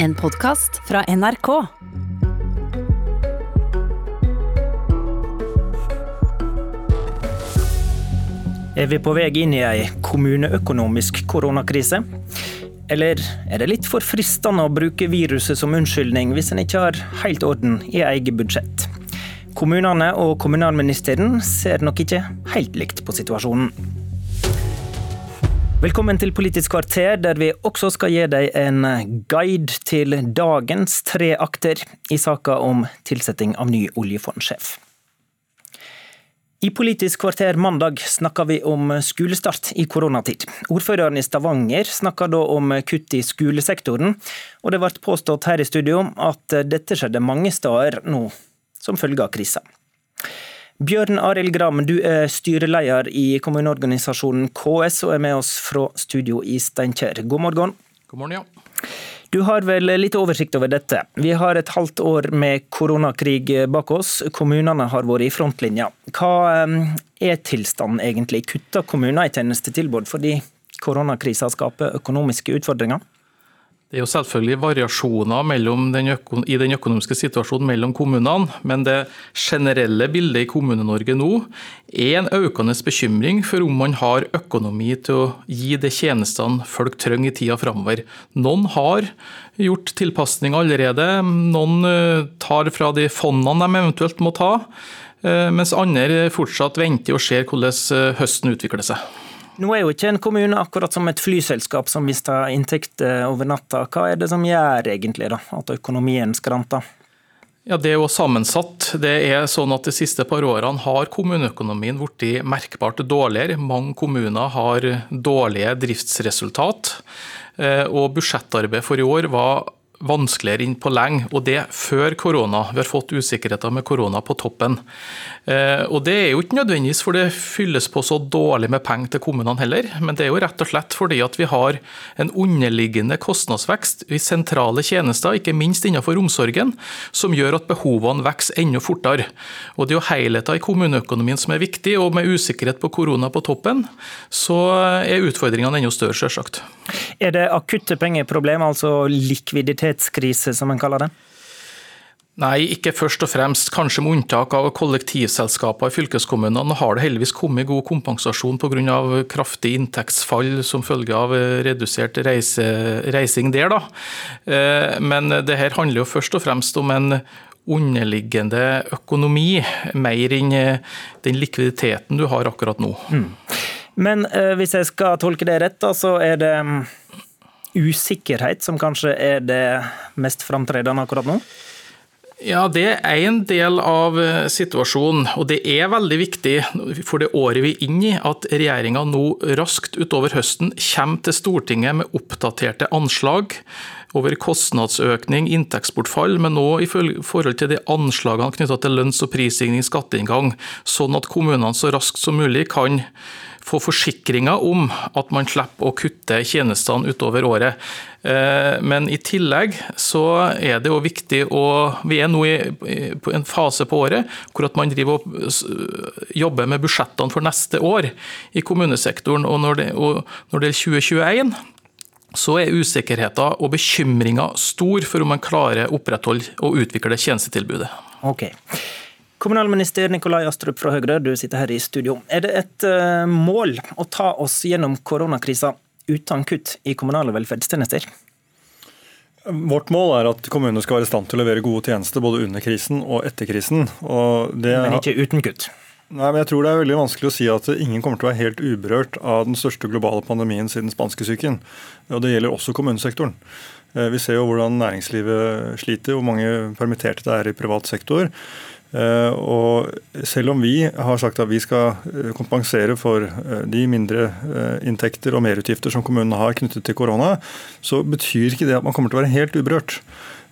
En podkast fra NRK. Er vi på vei inn i ei kommuneøkonomisk koronakrise? Eller er det litt for fristende å bruke viruset som unnskyldning hvis en ikke har helt orden i eget budsjett? Kommunene og kommunalministeren ser nok ikke helt likt på situasjonen. Velkommen til Politisk kvarter, der vi også skal gi deg en guide til dagens tre akter i saka om tilsetting av ny oljefondsjef. I Politisk kvarter mandag snakka vi om skolestart i koronatid. Ordføreren i Stavanger snakka da om kutt i skolesektoren, og det ble påstått her i studio at dette skjedde mange steder nå som følge av krisa. Bjørn Arild Gram, du er styreleder i kommuneorganisasjonen KS og er med oss fra studio i Steinkjer. God morgen. God morgen, ja. Du har vel litt oversikt over dette. Vi har et halvt år med koronakrig bak oss. Kommunene har vært i frontlinja. Hva er tilstanden egentlig? Kutter kommuner i tjenestetilbud fordi koronakrisa skaper økonomiske utfordringer? Det er jo selvfølgelig variasjoner den i den økonomiske situasjonen mellom kommunene, men det generelle bildet i Kommune-Norge nå er en økende bekymring for om man har økonomi til å gi de tjenestene folk trenger i tida framover. Noen har gjort tilpasninger allerede, noen eh, tar fra de fondene de eventuelt må ta, eh, mens andre fortsatt venter og ser hvordan eh, høsten utvikler seg. Nå er jo ikke en kommune akkurat som et flyselskap som mister inntekter over natta. Hva er det som gjør egentlig da, at økonomien skranter? Ja, Det er jo sammensatt. Det er sånn at De siste par årene har kommuneøkonomien blitt merkbart dårligere. Mange kommuner har dårlige driftsresultat. Eh, og Budsjettarbeidet for i år var vanskeligere inn på lenge, og det før korona. Vi har fått usikkerheter med korona på toppen. Eh, og Det er jo ikke nødvendigvis for det fylles på så dårlig med penger til kommunene heller, men det er jo rett og slett fordi at vi har en underliggende kostnadsvekst i sentrale tjenester, ikke minst innenfor omsorgen, som gjør at behovene vokser enda fortere. Og Det er jo helheten i kommuneøkonomien som er viktig, og med usikkerhet på korona på toppen, så er utfordringene enda større, selvsagt. Er det akutte pengeproblemer, altså likviditet likviditetskrise, som en kaller det? Nei, ikke først og fremst. Kanskje med unntak av kollektivselskaper i fylkeskommunene. Har det heldigvis kommet god kompensasjon pga. kraftig inntektsfall som følge av redusert reise, reising der. Da. Eh, men det her handler jo først og fremst om en underliggende økonomi, mer enn eh, den likviditeten du har akkurat nå. Mm. Men eh, hvis jeg skal tolke det rett, da, så er det mm, usikkerhet som kanskje er det mest framtredende akkurat nå? Ja, Det er en del av eh, situasjonen. og Det er veldig viktig for det året vi er inne i, at regjeringa nå raskt utover høsten kommer til Stortinget med oppdaterte anslag over kostnadsøkning, inntektsbortfall, men nå i forhold til de anslagene knytta til lønns- og prisstigning, skatteinngang, sånn at kommunene så raskt som mulig kan få forsikringer om at man slipper å kutte tjenestene utover året. Eh, men i tillegg så er det jo viktig å Vi er nå i en fase på året hvor at man driver og jobber med budsjettene for neste år i kommunesektoren. Og når det, og når det er 2021 så er usikkerheten og bekymringa stor for om man klarer å opprettholde og utvikle tjenestetilbudet. Ok. Kommunalminister Nikolai Astrup fra Høyre, du sitter her i studio. Er det et uh, mål å ta oss gjennom koronakrisa uten kutt i kommunale velferdstjenester? Vårt mål er at kommunene skal være i stand til å levere gode tjenester både under krisen og etter krisen. Og men ikke uten kutt? Nei, men jeg tror det er veldig vanskelig å si at ingen kommer til å være helt uberørt av den største globale pandemien siden spanskesyken. Og det gjelder også kommunesektoren. Eh, vi ser jo hvordan næringslivet sliter, hvor mange permitterte det er i privat sektor. Eh, og selv om vi har sagt at vi skal eh, kompensere for de mindre inntekter og merutgifter som kommunene har knyttet til korona, så betyr ikke det at man kommer til å være helt uberørt.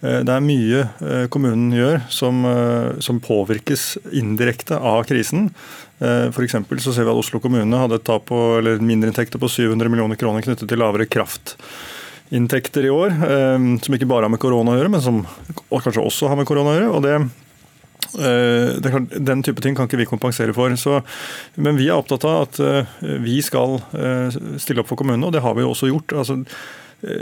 Det er mye kommunen gjør som, som påvirkes indirekte av krisen. For så ser vi at Oslo kommune hadde et tap på, eller mindreinntekter på 700 millioner kroner knyttet til lavere kraftinntekter i år. Som ikke bare har med korona å gjøre, men som kanskje også har med korona å gjøre. og det Eh, den type ting kan ikke vi kompensere for. Så, men vi er opptatt av at eh, vi skal eh, stille opp for kommunene, og det har vi jo også gjort. Altså,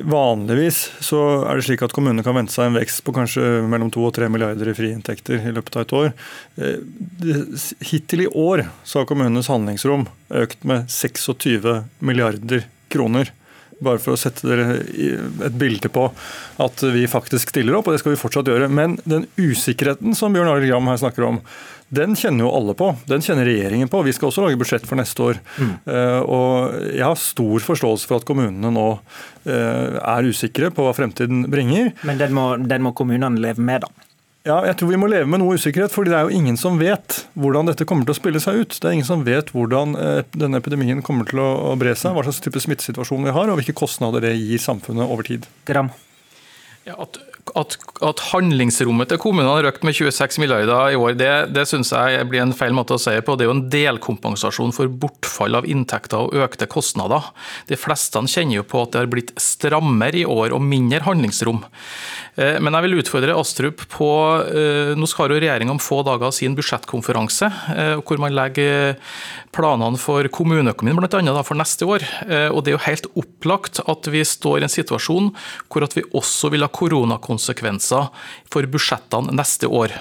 Vanligvis så er det slik at kommunene kan vente seg en vekst på kanskje mellom 2 og 3 milliarder i friinntekter i løpet av et år. Hittil i år så har kommunenes handlingsrom økt med 26 milliarder kroner. Bare for å sette dere et bilde på at vi faktisk stiller opp, og det skal vi fortsatt gjøre. Men den usikkerheten som Bjørn Arild Gram her snakker om, den kjenner jo alle på. Den kjenner regjeringen på. Vi skal også lage budsjett for neste år. Mm. Uh, og Jeg har stor forståelse for at kommunene nå uh, er usikre på hva fremtiden bringer. Men den må, den må kommunene leve med, da? Ja, jeg tror vi må leve med noe usikkerhet, fordi det er jo ingen som vet hvordan dette kommer til å spille seg ut. Det er ingen som vet hvordan eh, denne epidemien kommer til å bre seg, hva slags type smittesituasjon vi har, og hvilke kostnader det gir samfunnet over tid. Gram. Ja, at at, at, handlingsrommet til kommunene har økt med 26 milliarder i år, det, det synes jeg blir en feil måte å si på. Det er jo en delkompensasjon for bortfall av inntekter og økte kostnader. De fleste kjenner jo på at det har blitt strammere i år og mindre handlingsrom. Eh, men jeg vil utfordre Astrup på eh, Nå skal jo regjeringa om få dager sin budsjettkonferanse, eh, hvor man legger planene for kommuneøkonomien annet for neste år. Og Det er jo helt opplagt at vi står i en situasjon hvor at vi også vil ha koronakonsekvenser for budsjettene neste år.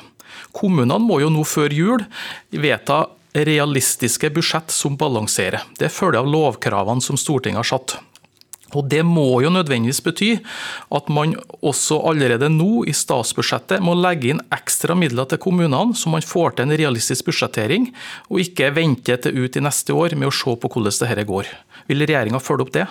Kommunene må jo nå før jul vedta realistiske budsjett som balanserer. Det følger av lovkravene som Stortinget har satt. Og Det må jo nødvendigvis bety at man også allerede nå i statsbudsjettet må legge inn ekstra midler til kommunene, så man får til en realistisk budsjettering, og ikke vente til ut i neste år med å se på hvordan dette går. Vil regjeringa følge opp det?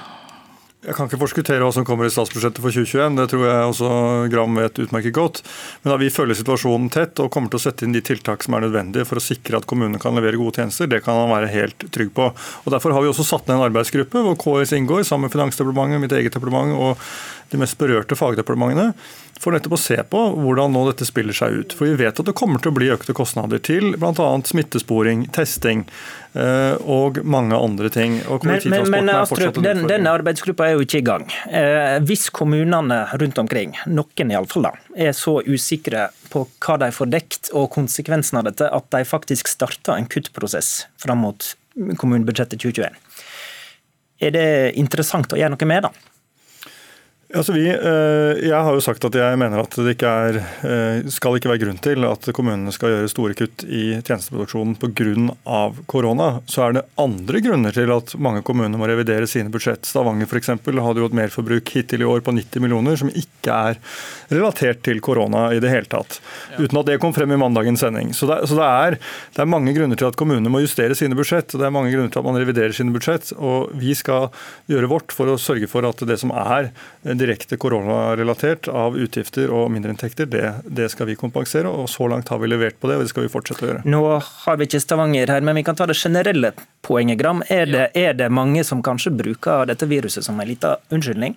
Jeg kan ikke forskuttere hva som kommer i statsbudsjettet for 2021, det tror jeg også Gram vet utmerket godt. Men da vi følger situasjonen tett og kommer til å sette inn de tiltak som er nødvendige for å sikre at kommunene kan levere gode tjenester, det kan han være helt trygg på. Og Derfor har vi også satt ned en arbeidsgruppe hvor KS inngår, sammen med Finansdepartementet, mitt eget departement og de mest berørte fagdepartementene for nettopp å se på hvordan nå dette spiller seg ut. For vi vet at det kommer til å bli økte kostnader til bl.a. smittesporing, testing eh, og mange andre ting. men, men, men Astrup, den, denne arbeidsgruppa er jo ikke i gang. Eh, hvis kommunene rundt omkring, noen iallfall, er så usikre på hva de får dekt og konsekvensen av dette, at de faktisk starter en kuttprosess fram mot kommunebudsjettet 2021. Er det interessant å gjøre noe med, da? Altså vi, eh, jeg har jo sagt at jeg mener at det ikke er, eh, skal ikke være grunn til at kommunene skal gjøre store kutt i tjenesteproduksjonen pga. korona. Så er det andre grunner til at mange kommuner må revidere sine budsjett. Stavanger f.eks. hadde jo et merforbruk hittil i år på 90 millioner, som ikke er relatert til korona i det hele tatt. Uten at det kom frem i mandagens sending. Så, det, så det, er, det, er, mange grunner til at kommunene må justere sine budsjett. og Det er mange grunner til at man reviderer sine budsjett. Og vi skal gjøre vårt for å sørge for at det som er direkte koronarelatert av utgifter og mindreinntekter, det, det skal vi kompensere. og Så langt har vi levert på det, og det skal vi fortsette å gjøre. Nå har vi ikke Stavanger her, men vi kan ta det generelle poenget, Gram. Er det, er det mange som kanskje bruker dette viruset som en liten unnskyldning?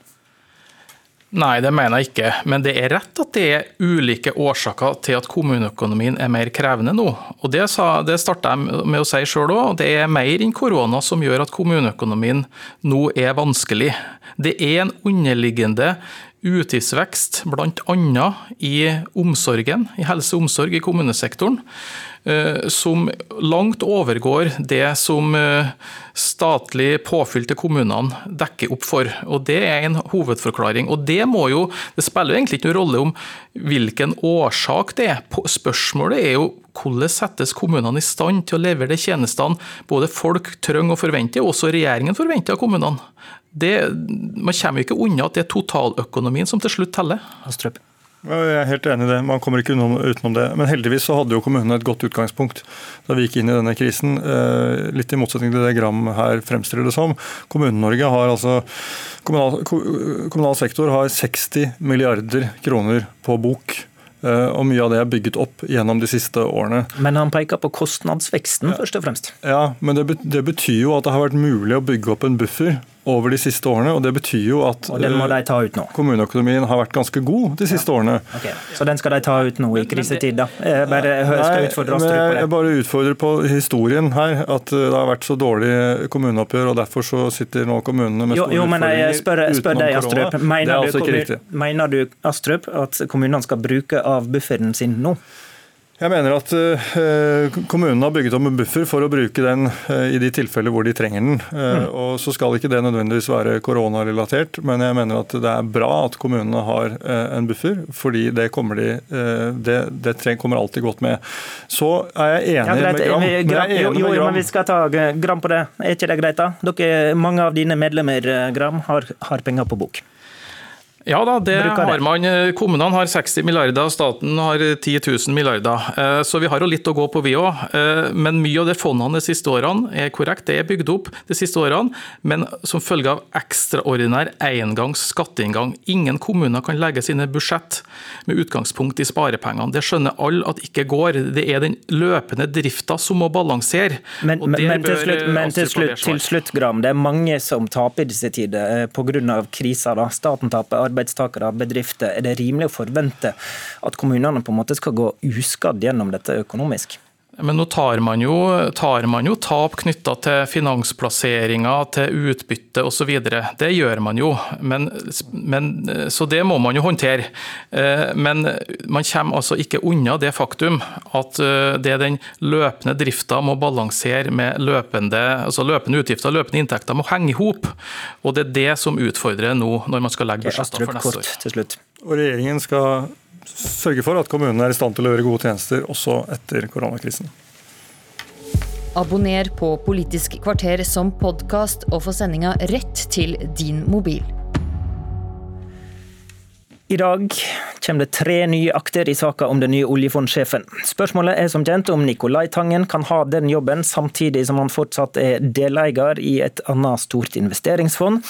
Nei, det mener jeg ikke. Men det er rett at det er ulike årsaker til at kommuneøkonomien er mer krevende nå. Og Det, sa, det starta jeg med å si sjøl òg. Det er mer enn korona som gjør at kommuneøkonomien nå er vanskelig. Det er en underliggende utgiftsvekst bl.a. i omsorgen, i helse og omsorg i kommunesektoren. Eh, som langt overgår det som eh, statlig påfyll til kommunene dekker opp for. Og Det er en hovedforklaring. Og Det må jo, det spiller egentlig ikke noen rolle om hvilken årsak det er. Spørsmålet er jo hvordan settes kommunene i stand til å levere de tjenestene både folk trenger og forventer, og også regjeringen forventer av kommunene. Det, man kommer jo ikke unna at det er totaløkonomien som til slutt teller. Astrup. Jeg er helt enig i det. Man kommer ikke utenom det. Men heldigvis så hadde jo kommunene et godt utgangspunkt da vi gikk inn i denne krisen. Eh, litt i motsetning til det Gram her fremstiller det som. Kommune-Norge har altså kommunal, kommunal sektor har 60 milliarder kroner på bok. Eh, og mye av det er bygget opp gjennom de siste årene. Men han peker på kostnadsveksten, først og fremst. Ja, men det betyr jo at det har vært mulig å bygge opp en buffer over de siste årene. og Det betyr jo at den må de ta ut nå. kommuneøkonomien har vært ganske god de siste ja. årene. Okay. Så den skal de ta ut nå i krisetid, da? Jeg bare skal utfordre oss på det. Jeg bare utfordrer på historien her. At det har vært så dårlig kommuneoppgjør, og derfor så sitter nå kommunene med store jo, jo, men jeg spør, spør deg, Astrup. Mener, altså du, mener du Astrup, at kommunene skal bruke av bufferen sin nå? Jeg mener at uh, kommunene har bygget om en buffer for å bruke den uh, i de tilfeller hvor de trenger den. Uh, mm. og Så skal ikke det nødvendigvis være koronarelatert, men jeg mener at det er bra at kommunene har en buffer, fordi det kommer, de, det, det treng, kommer alltid godt med. Så er jeg enig ja, med Gram. Men, gram, jo, jo, men vi skal ta Gram på det. Er ikke det greit, da? Dere, mange av dine medlemmer Gram, har, har penger på bok. Ja da, det har man. Kommunene har 60 milliarder, staten har 10 000 milliarder. Eh, så vi har jo litt å gå på, vi òg. Eh, men mye av det fondene de siste årene er korrekt, det er bygd opp de siste årene, men som følge av ekstraordinær engangs skatteinngang. Ingen kommuner kan legge sine budsjett med utgangspunkt i sparepengene. Det skjønner alle at ikke går. Det er den løpende drifta som må balansere. Men, men, til slutt, men til, slutt, til slutt, Gram, det er mange som taper i disse tider eh, pga. krisa. Da. Staten taper arbeidstakere, bedrifter. Er det rimelig å forvente at kommunene på en måte skal gå uskadd gjennom dette økonomisk? Men nå tar man jo, tar man jo tap knytta til finansplasseringer, til utbytte osv. Det gjør man jo, men, men, så det må man jo håndtere. Eh, men man kommer altså ikke unna det faktum at eh, det den løpende drifta må balansere med løpende, altså løpende utgifter og løpende inntekter må henge i hop. Og det er det som utfordrer nå, når man skal legge budsjettene for neste år. Og regjeringen skal sørge for at kommunene er i stand til å gjøre gode tjenester også etter koronakrisen. Abonner på Politisk kvarter som podkast og få sendinga rett til din mobil. I dag kommer det tre nye akter i saka om den nye oljefondsjefen. Spørsmålet er som kjent om Nicolai Tangen kan ha den jobben, samtidig som han fortsatt er deleier i et annet stort investeringsfond.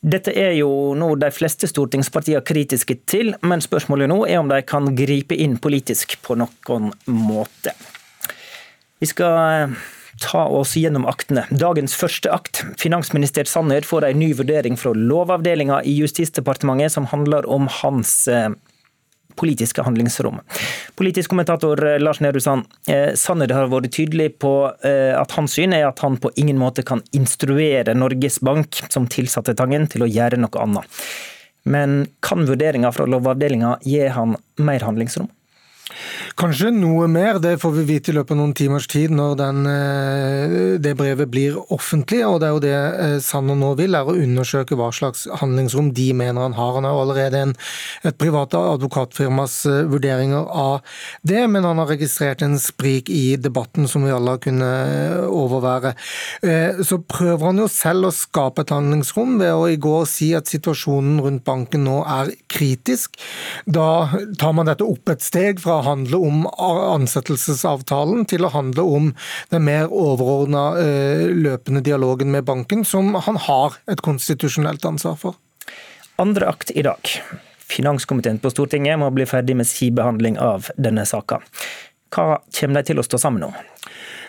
Dette er jo noe de fleste stortingspartiene kritiske til, men spørsmålet nå er om de kan gripe inn politisk på noen måte. Vi skal eh, ta oss gjennom aktene. Dagens første akt. Finansminister Sanner får en ny vurdering fra Lovavdelinga i Justisdepartementet som handler om hans eh, politiske handlingsrom. Politisk kommentator eh, Lars Nehru Sand, eh, Sanner har vært tydelig på eh, at hans syn er at han på ingen måte kan instruere Norges Bank, som tilsatte Tangen, til å gjøre noe annet. Men kan vurderinga fra Lovavdelinga gi han mer handlingsrom? Kanskje noe mer, det får vi vite i løpet av noen timers tid når den, eh, det brevet blir offentlig. og Det er jo det eh, Sanner nå vil, er å undersøke hva slags handlingsrom de mener han har. Han har allerede en, et privat advokatfirmas eh, vurderinger av det, men han har registrert en sprik i debatten som vi alle har kunnet overvære. Så prøver han jo selv å skape et handlingsrom ved å i går si at situasjonen rundt banken nå er kritisk. Da tar man dette opp et steg fra å handle om ansettelsesavtalen til å handle om den mer overordna eh, løpende dialogen med banken, som han har et konstitusjonelt ansvar for. Andre akt i dag. Finanskomiteen på Stortinget må bli ferdig med sin behandling av denne saka. Hva kommer de til å stå sammen om?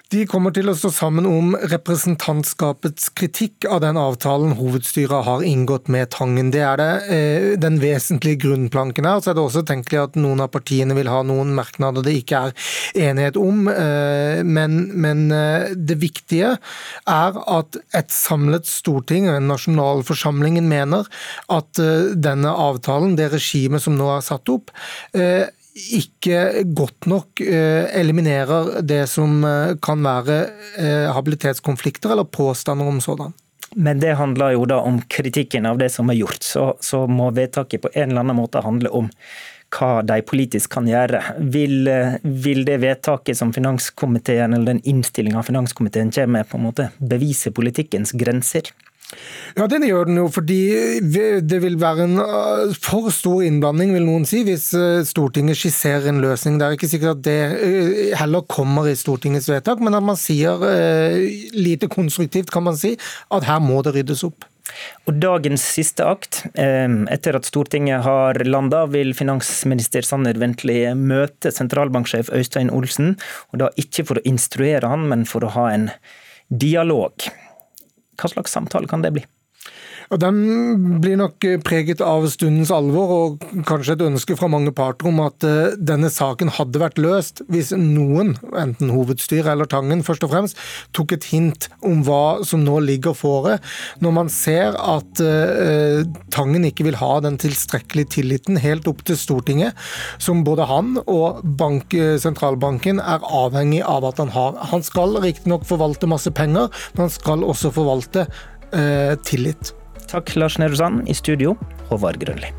De kommer til å stå sammen om representantskapets kritikk av den avtalen hovedstyret har inngått med Tangen. Det er det, eh, den vesentlige grunnplanken her. Så er det også tenkelig at noen av partiene vil ha noen merknader det ikke er enighet om. Eh, men, men eh, det viktige er at et samlet storting, nasjonalforsamlingen, mener at denne avtalen, det regimet som nå er satt opp, ikke godt nok eh, eliminerer det som eh, kan være eh, habilitetskonflikter eller påstander om sådan. Men det handler jo da om kritikken av det som er gjort. Så, så må vedtaket på en eller annen måte handle om hva de politisk kan gjøre. Vil, vil det vedtaket som finanskomiteen, eller den innstillinga finanskomiteen kommer med, på en måte bevise politikkens grenser? Ja, den gjør den jo, fordi det vil være en øh, for stor innblanding, vil noen si, hvis øh, Stortinget skisserer en løsning. Det er ikke sikkert at det øh, heller kommer i Stortingets vedtak, men at man sier lite konstruktivt, kan man si, at her må det ryddes opp. Og Dagens siste akt, etter at Stortinget har landa, vil finansminister Sanner ventelig møte sentralbanksjef Øystein Olsen. og Da ikke for å instruere han, men for å ha en dialog. Hva slags samtale kan det bli? Og Den blir nok preget av stundens alvor og kanskje et ønske fra mange parter om at eh, denne saken hadde vært løst hvis noen, enten hovedstyret eller Tangen først og fremst, tok et hint om hva som nå ligger fore. Når man ser at uh, Tangen ikke vil ha den tilstrekkelige tilliten helt opp til Stortinget, som både han og bank, sentralbanken er avhengig av at han har. Han skal riktignok forvalte masse penger, men han skal også forvalte uh, tillit. Takk, Lars Nehru Sand. I studio, Håvard Grønli.